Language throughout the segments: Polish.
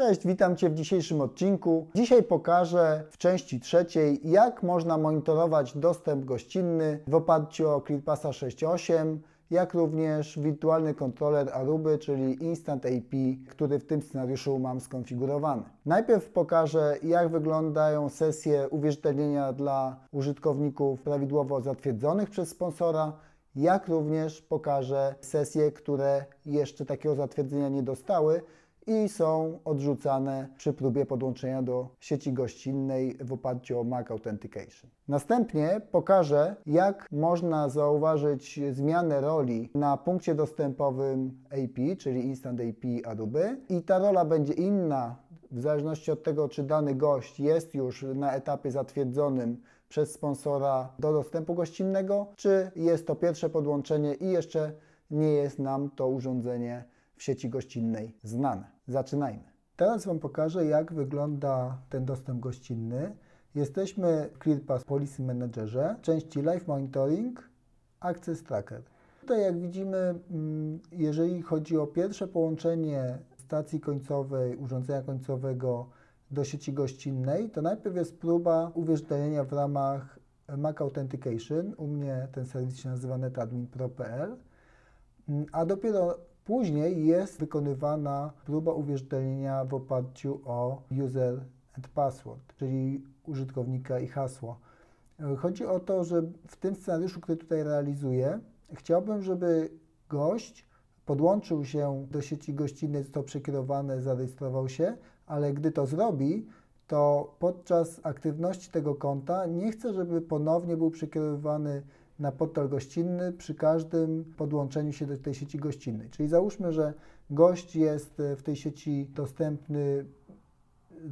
Cześć, witam Cię w dzisiejszym odcinku. Dzisiaj pokażę w części trzeciej, jak można monitorować dostęp gościnny w oparciu o ClearPassa 6.8, jak również wirtualny kontroler Aruby, czyli Instant AP, który w tym scenariuszu mam skonfigurowany. Najpierw pokażę, jak wyglądają sesje uwierzytelnienia dla użytkowników prawidłowo zatwierdzonych przez sponsora, jak również pokażę sesje, które jeszcze takiego zatwierdzenia nie dostały i są odrzucane przy próbie podłączenia do sieci gościnnej w oparciu o Mac Authentication. Następnie pokażę, jak można zauważyć zmianę roli na punkcie dostępowym AP, czyli Instant AP Aruby i ta rola będzie inna w zależności od tego, czy dany gość jest już na etapie zatwierdzonym przez sponsora do dostępu gościnnego, czy jest to pierwsze podłączenie i jeszcze nie jest nam to urządzenie w sieci gościnnej znane. Zaczynajmy. Teraz Wam pokażę, jak wygląda ten dostęp gościnny. Jesteśmy w ClearPass Policy Managerze, części Live Monitoring, Access Tracker. Tutaj jak widzimy, mm, jeżeli chodzi o pierwsze połączenie stacji końcowej, urządzenia końcowego do sieci gościnnej, to najpierw jest próba uwierzytelnienia w ramach Mac Authentication. U mnie ten serwis się nazywa netadmin.pro.pl, mm, a dopiero później jest wykonywana próba uwierzytelnienia w oparciu o user and password, czyli użytkownika i hasło. Chodzi o to, że w tym scenariuszu, który tutaj realizuję, chciałbym, żeby gość podłączył się do sieci gościnnej, został przekierowany, zarejestrował się, ale gdy to zrobi, to podczas aktywności tego konta nie chcę, żeby ponownie był przekierowany na portal gościnny przy każdym podłączeniu się do tej sieci gościnnej. Czyli załóżmy, że gość jest w tej sieci dostępny,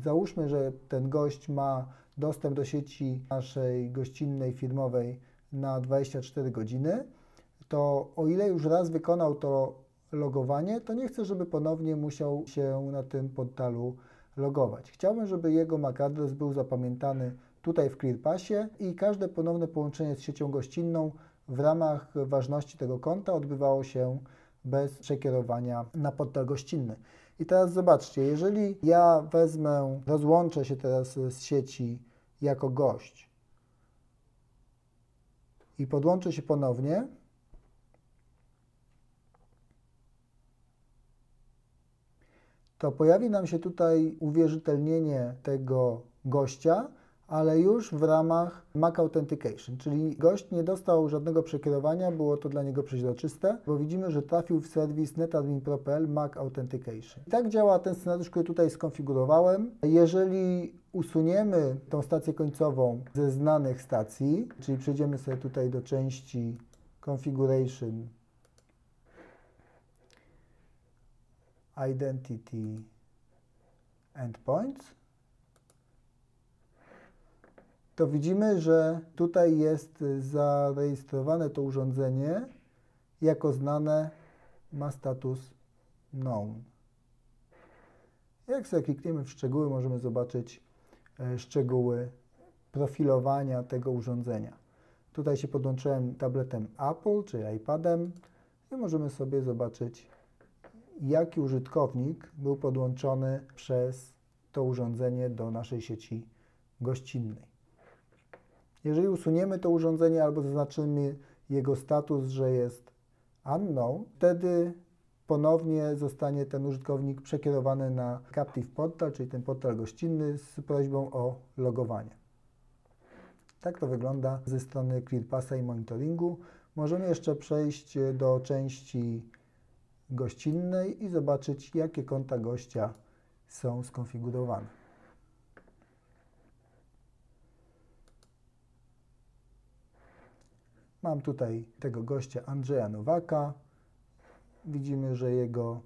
załóżmy, że ten gość ma dostęp do sieci naszej gościnnej firmowej na 24 godziny, to o ile już raz wykonał to logowanie, to nie chcę, żeby ponownie musiał się na tym portalu logować. Chciałbym, żeby jego MAC adres był zapamiętany tutaj w ClearPassie i każde ponowne połączenie z siecią gościnną w ramach ważności tego konta odbywało się bez przekierowania na portal gościnny. I teraz zobaczcie, jeżeli ja wezmę, rozłączę się teraz z sieci jako gość i podłączę się ponownie, to pojawi nam się tutaj uwierzytelnienie tego gościa, ale już w ramach Mac Authentication, czyli gość nie dostał żadnego przekierowania, było to dla niego przeźroczyste, bo widzimy, że trafił w serwis netadmin.pl Mac Authentication. I tak działa ten scenariusz, który tutaj skonfigurowałem. Jeżeli usuniemy tą stację końcową ze znanych stacji, czyli przejdziemy sobie tutaj do części Configuration Identity Endpoints, to widzimy, że tutaj jest zarejestrowane to urządzenie jako znane ma status known. Jak sobie klikniemy w szczegóły, możemy zobaczyć e, szczegóły profilowania tego urządzenia. Tutaj się podłączyłem tabletem Apple, czy iPadem i możemy sobie zobaczyć, jaki użytkownik był podłączony przez to urządzenie do naszej sieci gościnnej. Jeżeli usuniemy to urządzenie albo zaznaczymy jego status, że jest unknown, wtedy ponownie zostanie ten użytkownik przekierowany na Captive Portal, czyli ten portal gościnny z prośbą o logowanie. Tak to wygląda ze strony ClearPassa i monitoringu. Możemy jeszcze przejść do części gościnnej i zobaczyć, jakie konta gościa są skonfigurowane. Mam tutaj tego gościa Andrzeja Nowaka. Widzimy, że jego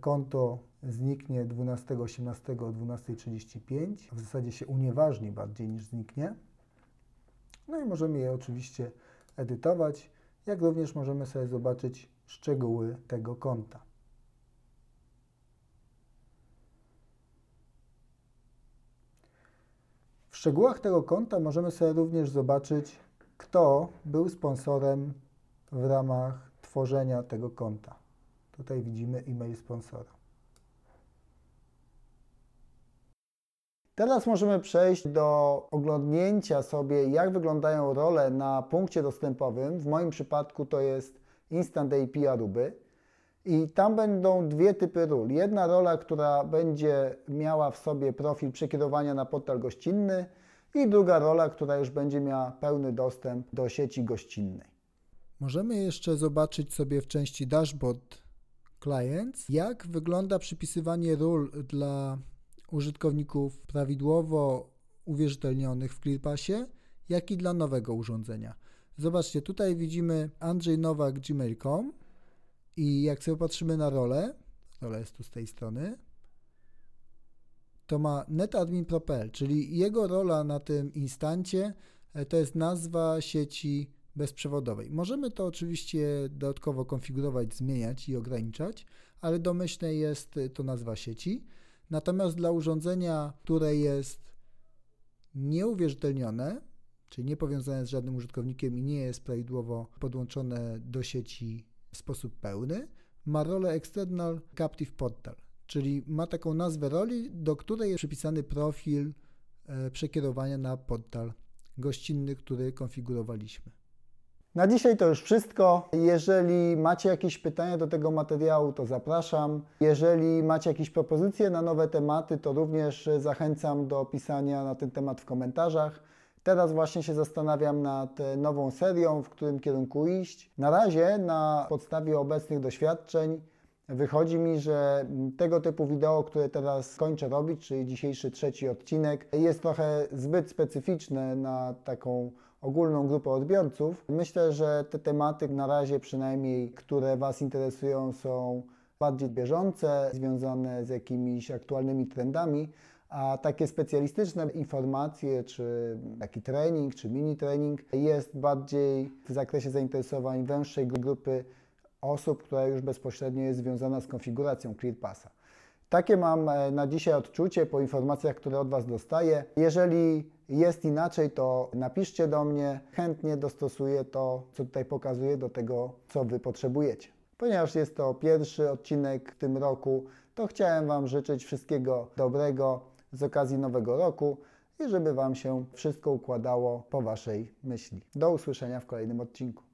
konto zniknie 12.18 o 12.35. W zasadzie się unieważni bardziej niż zniknie. No i możemy je oczywiście edytować, jak również możemy sobie zobaczyć szczegóły tego konta. W szczegółach tego konta możemy sobie również zobaczyć kto był sponsorem w ramach tworzenia tego konta. Tutaj widzimy e-mail sponsora. Teraz możemy przejść do oglądnięcia sobie, jak wyglądają role na punkcie dostępowym. W moim przypadku to jest Instant API Aruby. I tam będą dwie typy ról. Jedna rola, która będzie miała w sobie profil przekierowania na portal gościnny i druga rola, która już będzie miała pełny dostęp do sieci gościnnej. Możemy jeszcze zobaczyć sobie w części Dashboard Clients, jak wygląda przypisywanie ról dla użytkowników prawidłowo uwierzytelnionych w ClearPassie, jak i dla nowego urządzenia. Zobaczcie, tutaj widzimy Andrzej Nowak gmail.com i jak sobie patrzymy na rolę, rola jest tu z tej strony, to ma netadmin.pl, czyli jego rola na tym instancie e, to jest nazwa sieci bezprzewodowej. Możemy to oczywiście dodatkowo konfigurować, zmieniać i ograniczać, ale domyślnie jest to nazwa sieci. Natomiast dla urządzenia, które jest nieuwierzytelnione, czyli nie powiązane z żadnym użytkownikiem i nie jest prawidłowo podłączone do sieci w sposób pełny, ma rolę External Captive Portal, czyli ma taką nazwę roli, do której jest przypisany profil e, przekierowania na portal gościnny, który konfigurowaliśmy. Na dzisiaj to już wszystko. Jeżeli macie jakieś pytania do tego materiału, to zapraszam. Jeżeli macie jakieś propozycje na nowe tematy, to również zachęcam do pisania na ten temat w komentarzach. Teraz właśnie się zastanawiam nad nową serią, w którym kierunku iść. Na razie na podstawie obecnych doświadczeń wychodzi mi, że tego typu wideo, które teraz kończę robić, czyli dzisiejszy trzeci odcinek, jest trochę zbyt specyficzne na taką ogólną grupę odbiorców. Myślę, że te tematy na razie przynajmniej, które Was interesują, są bardziej bieżące, związane z jakimiś aktualnymi trendami, a takie specjalistyczne informacje, czy taki trening, czy mini trening jest bardziej w zakresie zainteresowań węższej grupy osób, która już bezpośrednio jest związana z konfiguracją ClearPassa. Takie mam e, na dzisiaj odczucie po informacjach, które od Was dostaję. Jeżeli jest inaczej, to napiszcie do mnie. Chętnie dostosuję to, co tutaj pokazuję, do tego, co Wy potrzebujecie. Ponieważ jest to pierwszy odcinek w tym roku, to chciałem Wam życzyć wszystkiego dobrego z okazji nowego roku i żeby Wam się wszystko układało po Waszej myśli. Do usłyszenia w kolejnym odcinku.